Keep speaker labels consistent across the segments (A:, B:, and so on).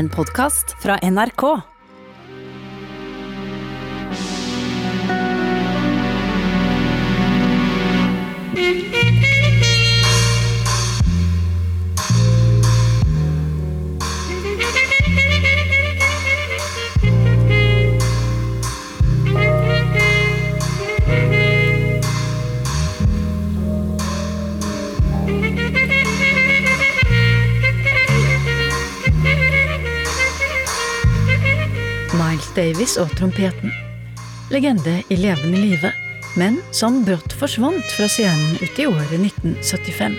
A: En podkast fra NRK.
B: Miles og trompeten. Legende i levende live, men som brått forsvant fra scenen uti året 1975.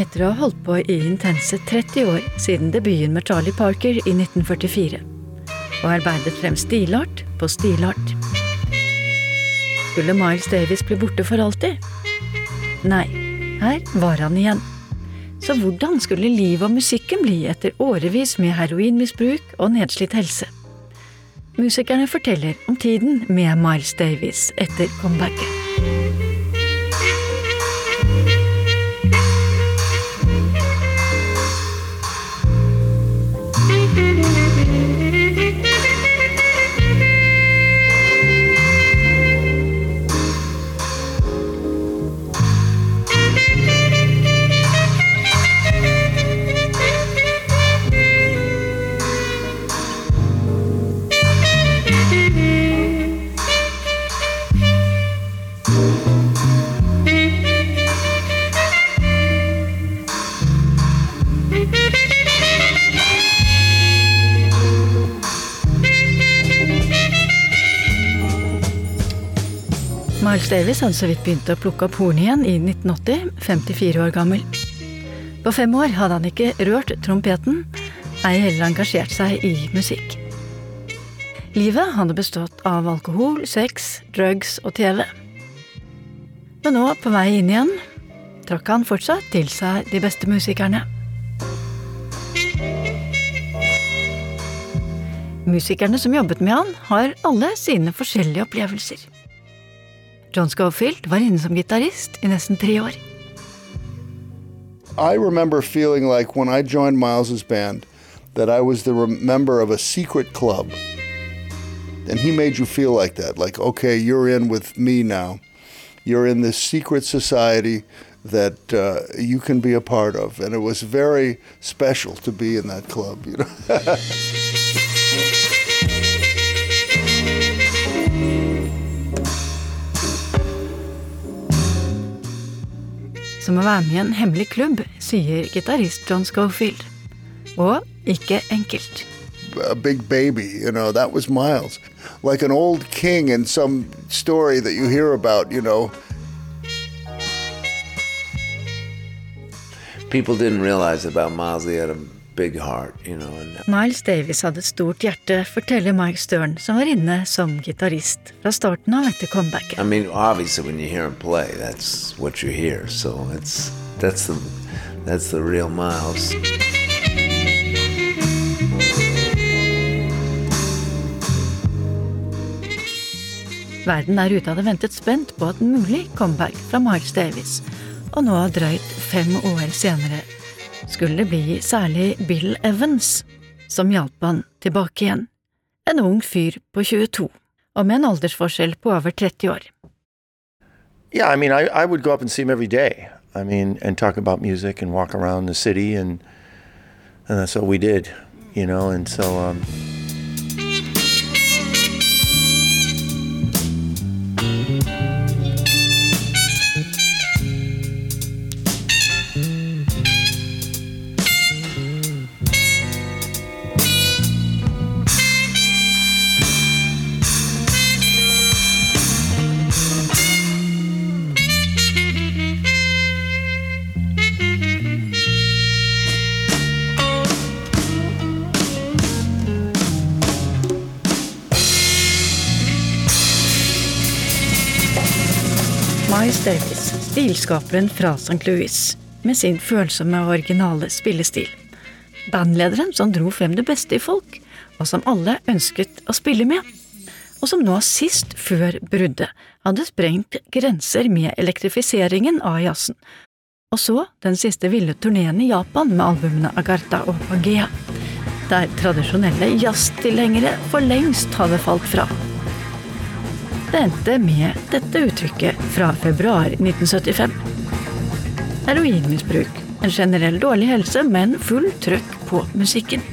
B: Etter å ha holdt på i intense 30 år siden debuten med Charlie Parker i 1944, og arbeidet frem stilart på stilart. Skulle Miles Davis bli borte for alltid? Nei, her var han igjen. Så hvordan skulle livet og musikken bli etter årevis med heroinmisbruk og nedslitt helse? Musikerne forteller om tiden med Miles Davis etter comebacket. Miles Davis hadde så vidt begynt å plukke opp horn igjen i 1980, 54 år gammel. På fem år hadde han ikke rørt trompeten, ei heller engasjert seg i musikk. Livet hadde bestått av alkohol, sex, drugs og TV. Men nå, på vei inn igjen, trakk han fortsatt til seg de beste musikerne. Musikerne som jobbet med han, har alle sine forskjellige opplevelser. John var inne som gitarist i nesten tre år.
C: I remember feeling like when I joined Miles's band that I was the member of a secret club. And he made you feel like that, like, okay, you're in with me now. You're in this secret society that uh, you can be a part of. And it was very special to be in that club, you know.
B: Som å være med i en hemmelig klubb, sier gitarist John Scofield. Og ikke enkelt.
C: a big baby, you know, that was Miles. Like an old king in some story that you hear about, you know.
D: People didn't realize about Miles. He had a big heart, you know.
B: Miles Davis hadde et stort hjerte, forteller Mike Stern, som var inne som gitarist fra starten av etter comebacket.
D: I mean, obviously, when you hear him play, that's what you hear. So it's that's the that's the real Miles.
B: Verden der ute hadde ventet spent på et mulig comeback fra Miles Davis, og nå drøyt fem år senere skulle det bli særlig Bill Evans som hjalp han tilbake igjen. En ung fyr på 22, og med en aldersforskjell på over 30 år.
E: Yeah, I mean, I, I would go up and see him every day. I mean, and talk about music and walk around the city, and and that's what we did, you know. And so, um,
B: Miles Davis, stilskaperen fra St. Louis, med sin følsomme og originale spillestil. Bandlederen som dro frem det beste i folk, og som alle ønsket å spille med. Og som nå sist før bruddet hadde sprengt grenser med elektrifiseringen av jazzen. Og så den siste ville turneen i Japan med albumene Agartha og Pagea, der tradisjonelle jazztilhengere for lengst hadde falt fra. Det endte med dette uttrykket fra februar 1975. Heroinmisbruk, en generell dårlig helse, men full trøkk på musikken.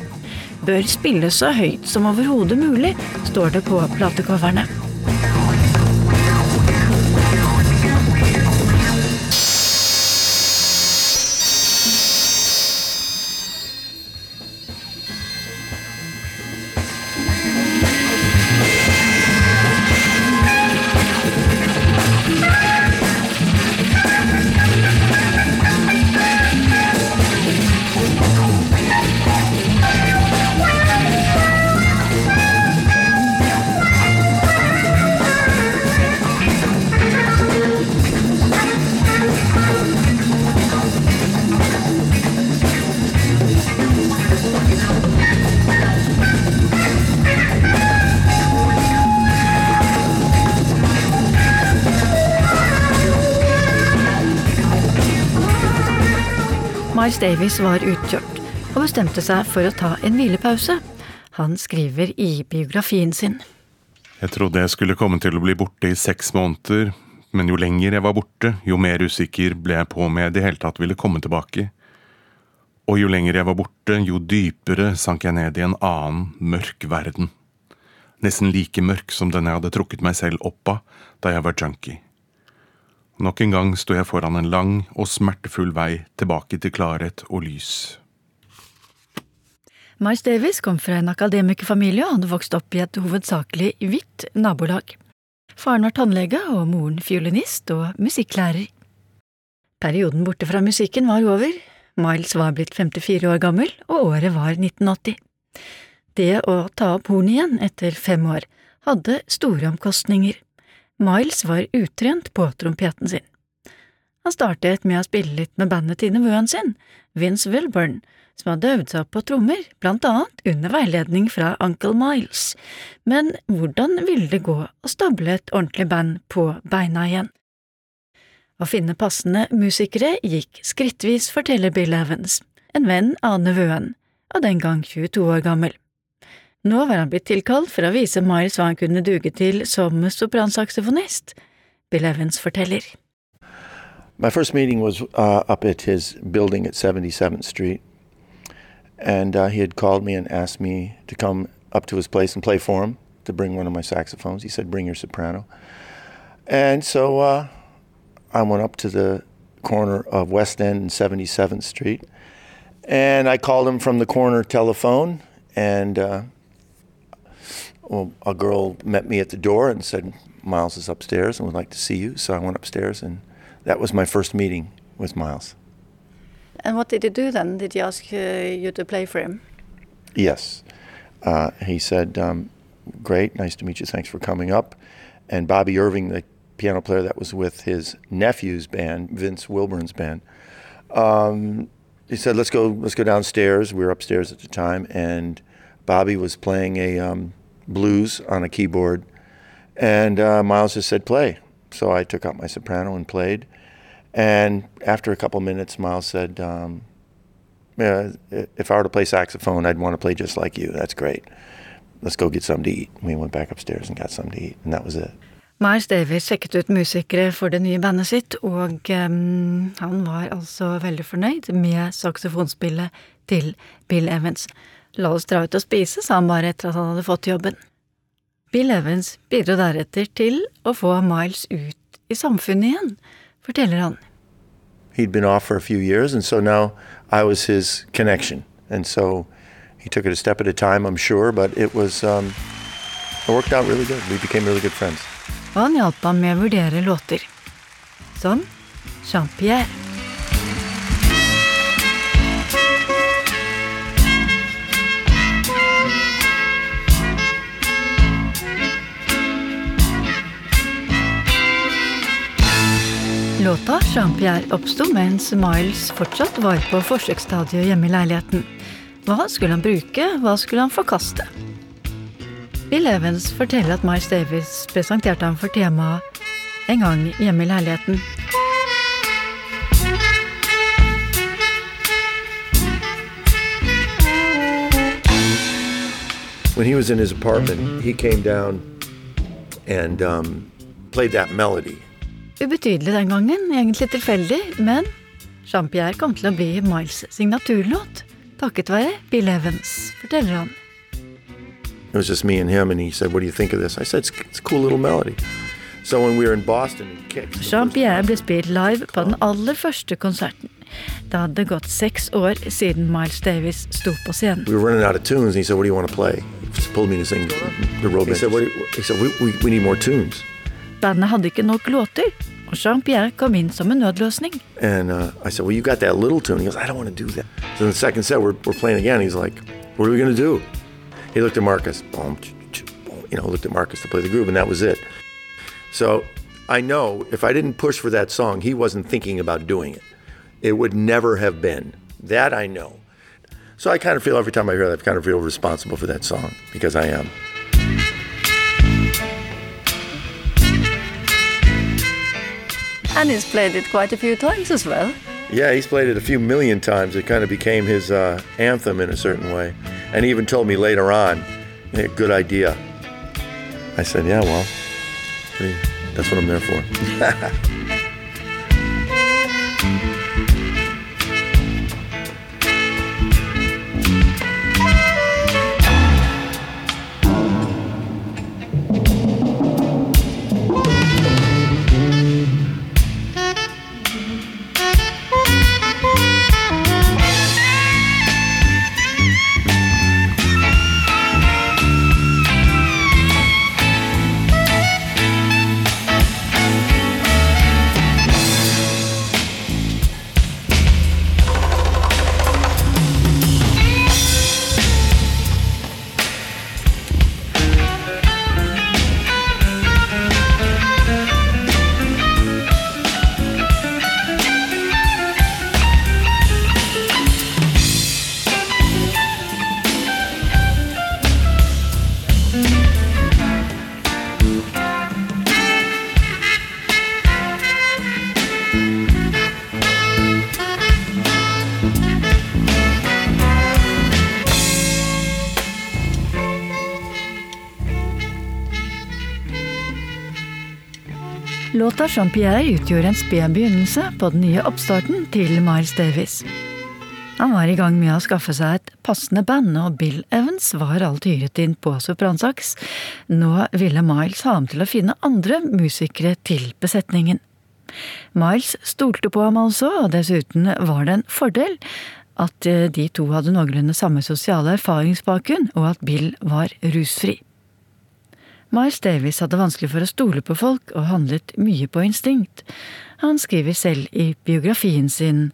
B: Bør spilles så høyt som overhodet mulig, står det på platecoverne. Miles Davis var utkjørt og bestemte seg for å ta en hvilepause. Han skriver i biografien sin.
F: Jeg trodde jeg skulle komme til å bli borte i seks måneder, men jo lenger jeg var borte, jo mer usikker ble jeg på om jeg i det hele tatt ville komme tilbake. Og jo lenger jeg var borte, jo dypere sank jeg ned i en annen, mørk verden. Nesten like mørk som den jeg hadde trukket meg selv opp av da jeg var junkie. Nok en gang står jeg foran en lang og smertefull vei tilbake til klarhet og lys.
B: Miles Davis kom fra en akademikerfamilie og hadde vokst opp i et hovedsakelig hvitt nabolag. Faren var tannlege og moren fiolinist og musikklærer. Perioden borte fra musikken var over, Miles var blitt 54 år gammel, og året var 1980. Det å ta opp hornet igjen etter fem år hadde store omkostninger. Miles var utrent på trompeten sin. Han startet med å spille litt med bandet til nevøen sin, Vince Wilburn, som hadde øvd seg opp på trommer, blant annet under veiledning fra Uncle Miles, men hvordan ville det gå å stable et ordentlig band på beina igjen? Å finne passende musikere gikk skrittvis, forteller Bill Evans, en venn av nevøen, og den gang 22 år gammel. Nå var han blitt tilkalt for å vise Miles hva han kunne duge til som. Bill Evans forteller.
E: My first meeting was uh, up at his building at 77th Street. And uh, he had called me and asked me to come up to his place and play for him, to bring one of my saxophones. He said, Bring your soprano. And so uh, I went up to the corner of West End and 77th Street. And I called him from the corner telephone. And uh, well, a girl met me at the door and said, Miles is upstairs and would like to see you. So I went upstairs, and that was my first meeting with Miles.
B: And what did he do then? Did he ask uh, you to play for him?
E: Yes. Uh, he said, um, Great, nice to meet you. Thanks for coming up. And Bobby Irving, the piano player that was with his nephew's band, Vince Wilburn's band, um, he said, "Let's go. Let's go downstairs." We were upstairs at the time, and Bobby was playing a um, blues on a keyboard, and uh, Miles just said play. So I took out my soprano and played. And after a couple minutes, Miles said, um, yeah, "If I were to play saxophone, I'd want to play just like you. That's great. Let's go get something to eat." We went back upstairs and got something to eat, and that was it.
B: Miles Davis sjekket ut musikere for det nye bandet sitt, og um, han var altså veldig fornøyd med saksofonspillet til Bill Evans. La oss dra ut og spise, sa han bare etter at han hadde fått jobben. Bill Evans bidro deretter til å få Miles ut i samfunnet igjen, forteller han.
E: He'd been off for a few years, and so now I was his connection. And so he took it a step at a time, I'm sure, but it was um, it worked out really good. We became really good friends.
B: Og han hjalp ham med å vurdere låter. Som Jean-Pierre. Låta Jean-Pierre oppsto mens Miles fortsatt var på forsøksstadiet hjemme i leiligheten. Hva skulle han bruke, hva skulle han forkaste? Bill Evans forteller at Miles Davis presenterte ham for temaet en gang hjemme i leiligheten.
E: when he was in his apartment, he came down and um, played that melody.
B: Ubetydelig den gangen, egentlig tilfeldig, men Jean-Pierre kom til å bli Miles' signaturlåt, takket være Bill Evans, forteller han.
E: It was just me and him, and he said, "What do you think of this?" I said, "It's, it's a cool little melody." So when we were in Boston,
B: Jean-Pierre ble spilt live på den aller første konserten. Det hadde gått seks år siden Miles Davis sto på scenen.
E: we were running out of tunes, and he said, "What do you want to play?" He pulled me to sing the road. He said, "What?" Do you, he said, we, we, "We need more tunes."
B: Bandet hadde ikke nok låter, og Jean-Pierre kom inn som en nødløsning.
E: And uh, I said, Well, you got that little tune. He goes, I don't want to do that. So in the second set, we're, we're playing again. He's like, What are we going to do? He looked at Marcus, boom, you know, looked at Marcus to play the groove, and that was it. So I know if I didn't push for that song, he wasn't thinking about doing it. It would never have been. That I know. So I kind of feel every time I hear that, I kind of feel responsible for that song because I am.
B: And he's played it quite a few times as well.
E: Yeah, he's played it a few million times. It kind of became his uh, anthem in a certain way. And he even told me later on, "Yeah, good idea. I said, yeah, well, that's what I'm there for.
B: Låta Jean-Pierre utgjorde en sped begynnelse på den nye oppstarten til Miles Davis. Han var i gang med å skaffe seg et passende band, og Bill Evans var alt hyret inn på sopransaks. Nå ville Miles ha ham til å finne andre musikere til besetningen. Miles stolte på ham altså, og dessuten var det en fordel at eh, de to hadde noenlunde samme sosiale erfaringsbakgrunn, og at Bill var rusfri. Miles Davis hadde vanskelig for å stole på folk og handlet mye på instinkt. Han skriver selv i biografien sin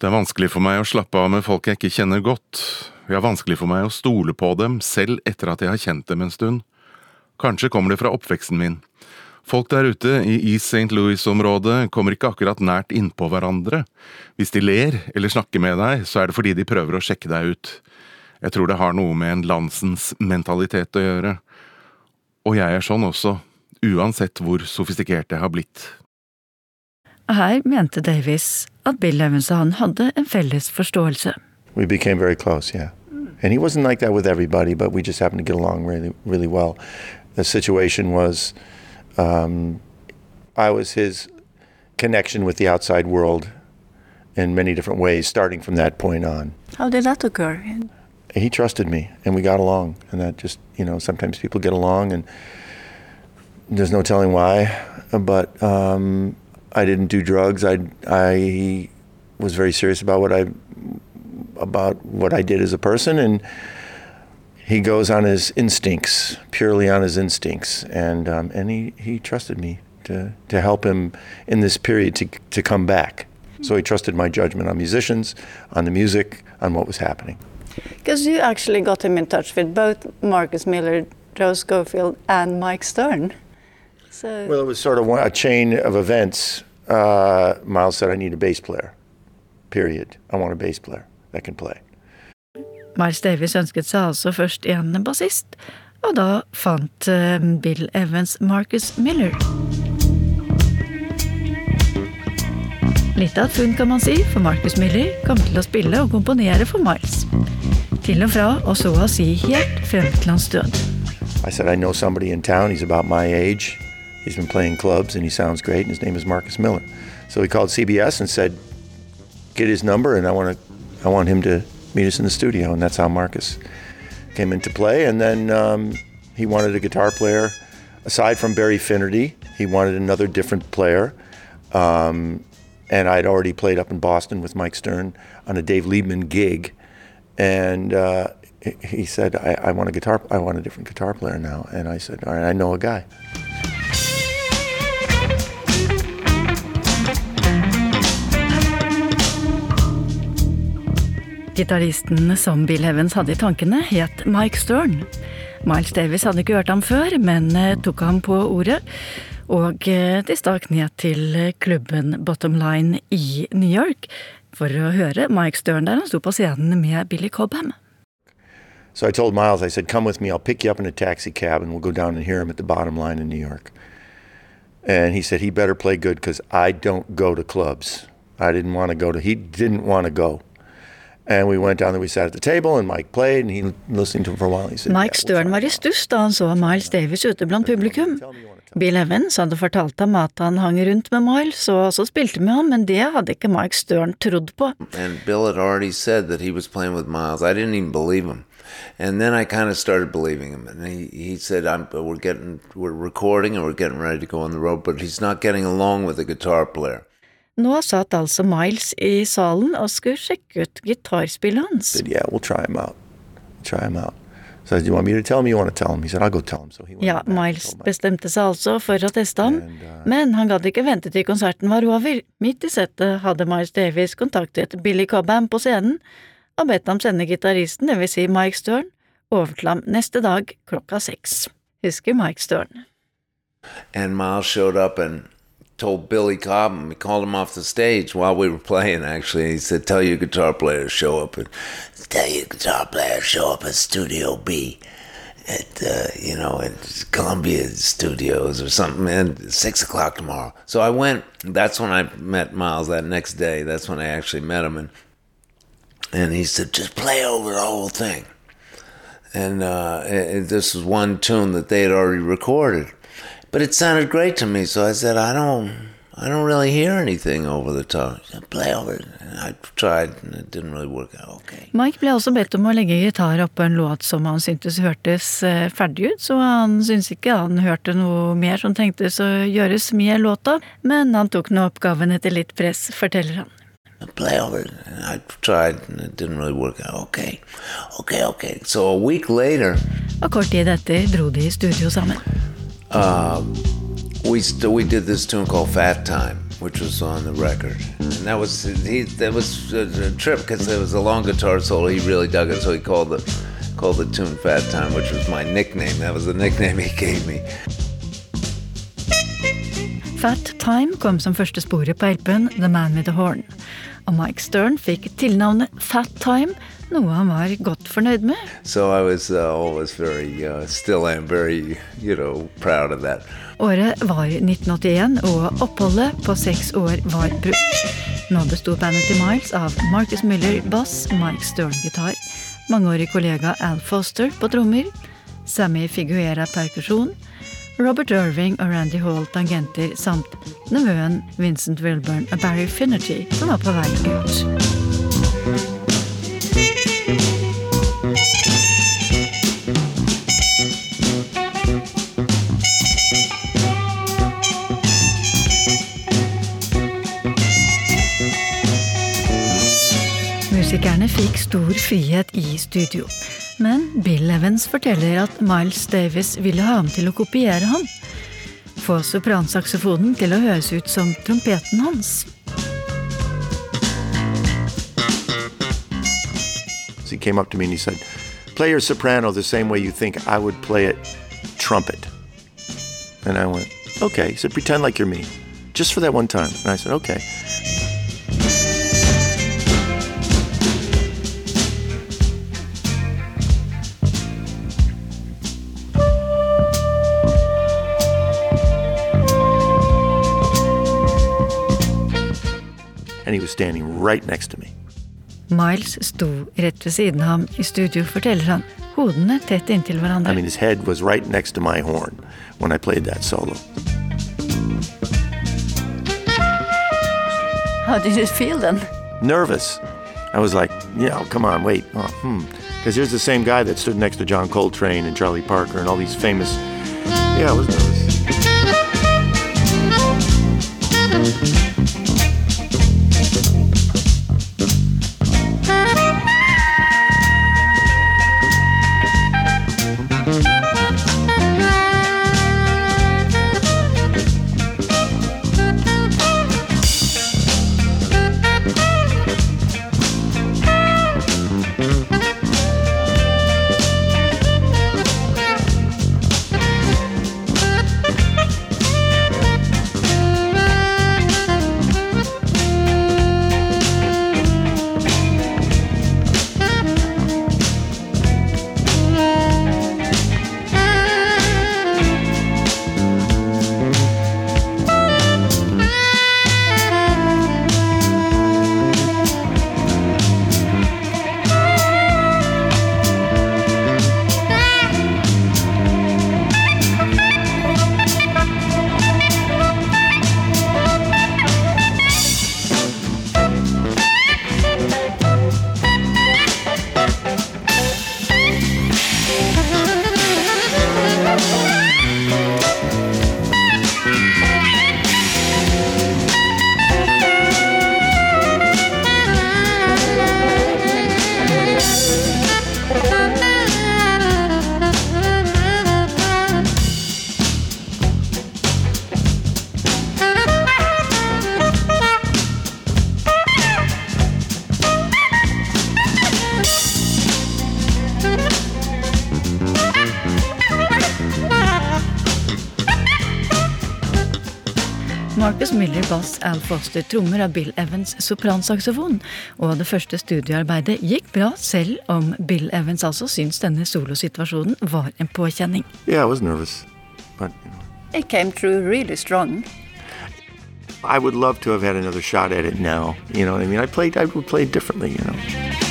F: Det er vanskelig for meg å slappe av med folk jeg ikke kjenner godt. Det er vanskelig for meg å stole på dem, selv etter at jeg har kjent dem en stund. Kanskje kommer det fra oppveksten min. Folk der ute i East St. Louis-området kommer ikke akkurat nært innpå hverandre. Hvis de ler eller snakker med deg, så er det fordi de prøver å sjekke deg ut. Jeg tror det har noe med en landsens mentalitet å gjøre. Og jeg er sånn også, uansett hvor sofistikert jeg har blitt.
B: Her mente Davis at Bill Evans og han hadde en felles forståelse.
E: We became very close, yeah. And he wasn't like that with everybody, but we just happened to get along really, really well. The situation was, um, I was his connection with the outside world in many different ways, starting from that point on.
B: How did that occur?
E: He trusted me, and we got along. And that just, you know, sometimes people get along, and there's no telling why. But um, I didn't do drugs. I I was very serious about what I about what I did as a person, and he goes on his instincts, purely on his instincts, and um, and he, he trusted me to to help him in this period to to come back. So he trusted my judgment on musicians, on the music, on what was happening.
G: Because you actually got him in touch with both Marcus Miller, Joe Schofield, and Mike Stern. So
E: Well, it was sort of one, a chain of events. Uh, Miles said, "I need a bass player." Period. I want a bass player that can play.
B: Miles Davis ønsket seg altså først en bassist, og da fant eh, Bill Evans Marcus Miller. Litt av et funn, kan man si, for Marcus Miller kom til å spille og komponere for Miles. Til og fra og så å si helt frem til hans død.
E: I said, I know somebody in town. He's about my age. He's been playing clubs and he sounds great. And his name is Marcus Miller. So he called CBS and said, get his number and I want to, I want him to meet us in the studio. And that's how Marcus came into play. And then um, he wanted a guitar player. Aside from Barry Finnerty, he wanted another different player. Um, and I'd already played up in Boston with Mike Stern on a Dave Liebman gig. And uh, he said, I, I want a guitar, I want a different guitar player now. And I said, all right, I know a guy.
B: Gitaristen som Bill Evans hadde i tankene, het Mike Stern. Miles Davis hadde ikke hørt ham før, men eh, tok ham på ordet. Og eh, de stakk ned til klubben Bottom Line i New York for å høre Mike Stern der han sto på scenen med Billy Cobham.
E: So I told Miles, I said, come with me, I'll pick you up in a taxi cab and we'll go down and hear him at the bottom line in New York. And he said, he better play good because I don't go to clubs. I didn't want to go to, he didn't want to go. And we went down there, we sat at the table, and Mike played, and he listened to him for a while. He said,
B: Mike Stern var i stuss da han så Miles Davis ute blant publikum. Bill Evans hadde fortalt ham at han hang rundt med Miles og også spilte med ham, men det hadde ikke Mike Stern trodd på.
D: And Bill had already said that he was playing with Miles. I didn't even believe him. And then I kind of started believing him. And he, he said, I'm, we're getting, we're recording and we're getting ready to go on the road, but he's not getting along with the guitar player.
B: Nå satt altså Miles i salen og skulle sjekke ut gitarspillet hans.
E: said, yeah, we'll try him out. Try him out. So said, you want me to tell him? You want to tell him? He said, I'll go tell him. So he went
B: Ja, Miles bestemte seg altså for å teste ham,
E: And, uh,
B: men han gadd ikke vente til konserten var over. Midt i settet hadde Miles Davis kontaktet Billy Cobham på scenen og bedt ham sende gitaristen, det vil si Mike Stern, over til ham neste dag klokka seks. Husker Mike Stern.
D: And Miles showed up and told Billy Cobham, he called him off the stage while we were playing, actually. He said, Tell your guitar player to show up. And, Tell your guitar player to show up at Studio B at, uh, you know, at Columbia Studios or something, and six o'clock tomorrow. So I went. That's when I met Miles that next day. That's when I actually met him. And, and he said, Just play over the whole thing and uh, it, this was one tune that they had already recorded, but it sounded great to me. So I said, I don't, I don't really hear anything over the top. Play over it. I tried, and it didn't really work out. Okay.
B: Mike ble også bedt om å legge gitar oppå en låt som han syntes hørtes eh, ferdig ut, så han syntes ikke han hørte noe mer som trengtes å gjøres med låta, men han tok nå oppgaven etter litt press, forteller han.
D: Play over it. I tried, and it didn't really work out. Okay, okay, okay. So a week later,
B: Og kort tid etter dro de i studio sammen.
D: Um, we st- we did this tune called Fat Time, which was on the record, and that was he that was a, a trip because it was a long guitar solo. He really dug it, so he called the called the tune Fat Time, which was my nickname. That was the nickname he gave me.
B: Fat Time kom som første sporet på LP-en The Man With The Horn. Og Mike Stern fikk tilnavnet Fat Time, noe han var godt fornøyd med.
D: So was uh, very, uh, very, you know.
B: Året var 1981, og oppholdet på seks år var brutt. Nå besto bandet til Miles av Marcus Miller bass, Mike Stern gitar, mangeårig kollega Al Foster på trommer, Sammy Figuera perkusjon, Robert Irving og Randy Hall tangenter samt nevøen Vincent Wilburn og Barry Finnerty, som var på vei ut. Stor frihet i studio, men Bill Evans forteller at Miles Davis ville ha ham til å kopiere ham. Få sopransaksofonen til å høres ut som trompeten hans.
E: So he came up to me and he said, Play your soprano the same way you think I would play it trumpet. And I went, Okay. He said, Pretend like you're me. Just for that one time. And I said, Okay. And he was standing right next to me.
B: Miles sto rett ved siden av ham i studio, forteller han, hodene tett inntil
E: I mean, his head was right next to my horn when I played that solo.
G: How did it feel then?
E: Nervous. I was like, yeah, come on, wait. Oh, hmm. Because here's the same guy that stood next to John Coltrane and Charlie Parker and all these famous. Yeah, I was nervous.
B: Al Foster trommer av Bill Evans sopransaksofon, og det første studioarbeidet gikk bra, selv om Bill Evans altså syns denne solosituasjonen var en påkjenning.
E: Yeah, I was nervous. But, you know,
G: It came through really strong.
E: I would love to have had another shot at it now. You know what I mean? I played, I would play differently, you know.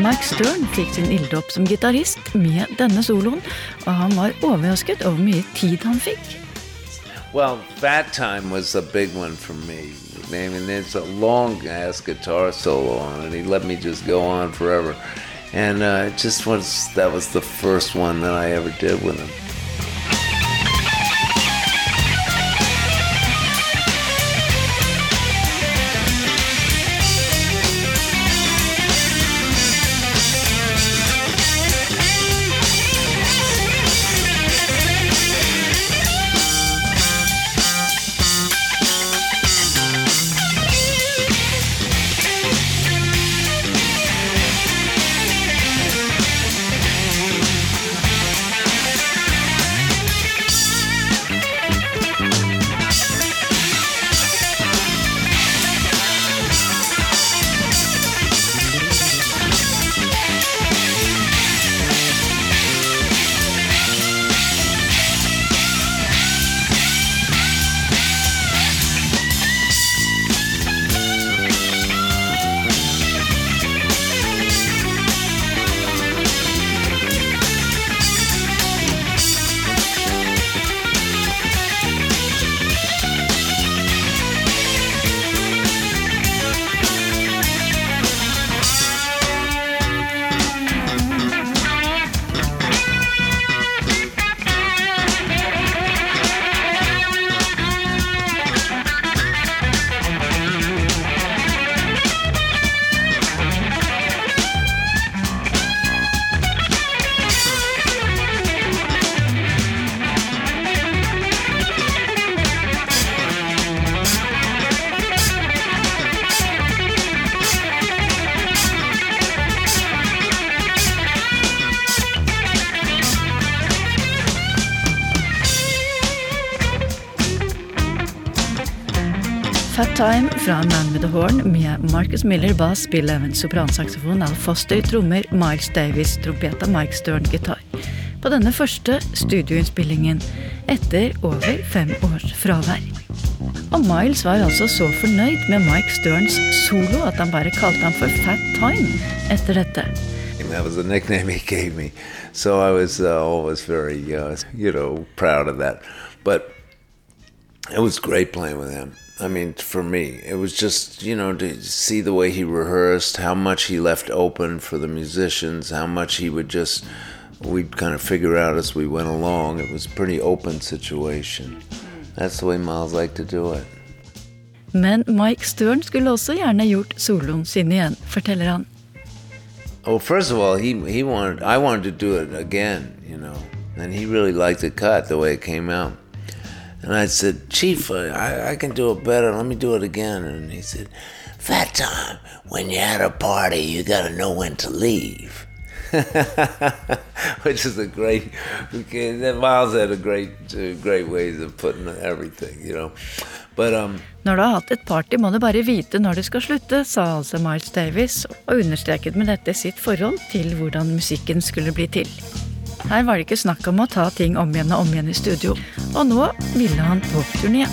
B: Mike Stern fikk sin ilddåp som gitarist med denne soloen, og han var overrasket over hvor mye tid han fikk.
D: Well, that time was a big one for me. I mean, it's a long ass guitar solo on it. He let me just go on forever. And uh, it just was, that was the first one that I ever did with him.
B: Fra Man with a Horn med Marcus Miller bass, Bill Evans sopransaksofon, Al Foster trommer, Miles Davis trompet og Mike Stern gitar. På denne første studioinnspillingen etter over fem års fravær. Og Miles var altså så fornøyd med Mike Sterns solo at han bare kalte ham for Fat Time etter dette.
D: That was the nickname he gave me. So I was uh, always very, uh, you know, proud of that. But it was great playing with him. I mean, for me, it was just, you know, to see the way he rehearsed, how much he left open for the musicians, how much he would just, we'd kind of figure out as we went along. It was a pretty open situation. That's the way Miles liked to do it.
B: Men Mike Stern skulle også gjerne gjort soloen sin igjen, forteller han.
D: Well, first of all, he he wanted I wanted to do it again, you know, and he really liked the cut the way it came out. And I said, Chief, I, I can do it better. Let me do it again. And he said, Fat time. When you're at a party, you got to know when to leave. Which is a great. Because Miles had a great, uh, great ways of putting everything, you know. But um,
B: Når du har hatt et party, må du bare vite når det skal slutte, sa altså Miles Davis, og understreket med dette sitt forhold til hvordan musikken skulle bli til. Her var det ikke snakk om å ta ting om igjen og om igjen i studio, og nå ville han på turné.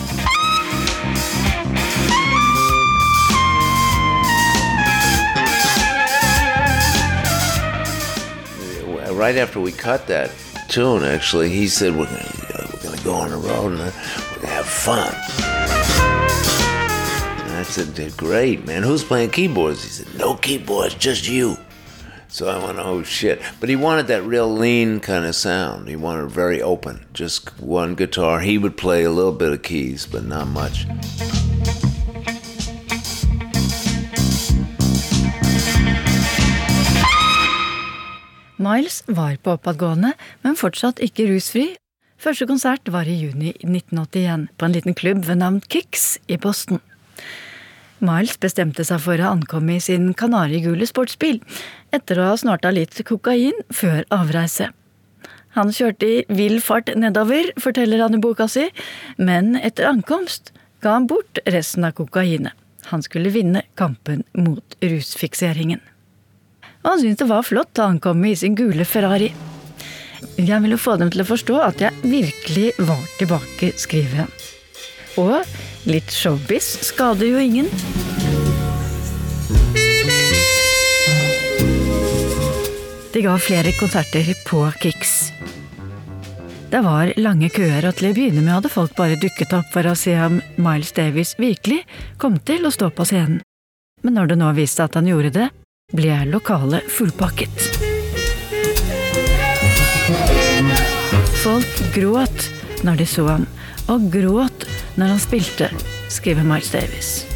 D: right after we cut that tune, actually, he said, "We're gonna, we're gonna go on the road and we're gonna have fun." And I said, "Great, man. Who's playing keyboards?" He said, "No keyboards, just you." So I went, "Oh shit!" But he wanted that real lean kind of sound. He wanted very open, just one guitar. He would play a little bit of keys, but not much.
B: Miles var på oppadgående, men fortsatt ikke rusfri. Første konsert var i juni 1981, på en liten klubb ved navn Kicks i Boston. Miles bestemte seg for å ankomme i sin kanarigule sportsbil, etter å ha snorta litt kokain før avreise. Han kjørte i vill fart nedover, forteller han i boka si, men etter ankomst ga han bort resten av kokainet. Han skulle vinne kampen mot rusfikseringen. Og han syntes det var flott å ankomme i sin gule Ferrari. Jeg ville få dem til å forstå at jeg virkelig var tilbake, skriver han. Og litt showbiz skader jo ingen. De ga flere konserter på Kicks. Det var lange køer, og til å begynne med hadde folk bare dukket opp for å se om Miles Davis virkelig kom til å stå på scenen. Men når det nå viste at han gjorde det, ble lokalet fullpakket. Folk gråt når de så ham, og gråt når han spilte, skriver Miles Davis.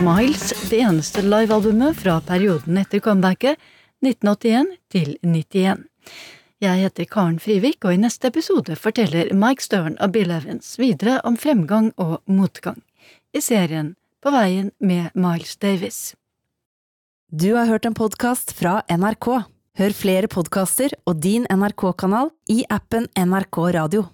B: Miles, det eneste livealbumet fra perioden etter comebacket 1981 til 91. Jeg heter Karen Frivik, og i neste episode forteller Mike Stern og Bill Evans videre om fremgang og motgang i serien På veien med Miles Davis.
A: Du har hørt en podkast fra NRK. Hør flere podkaster og din NRK-kanal i appen NRK Radio.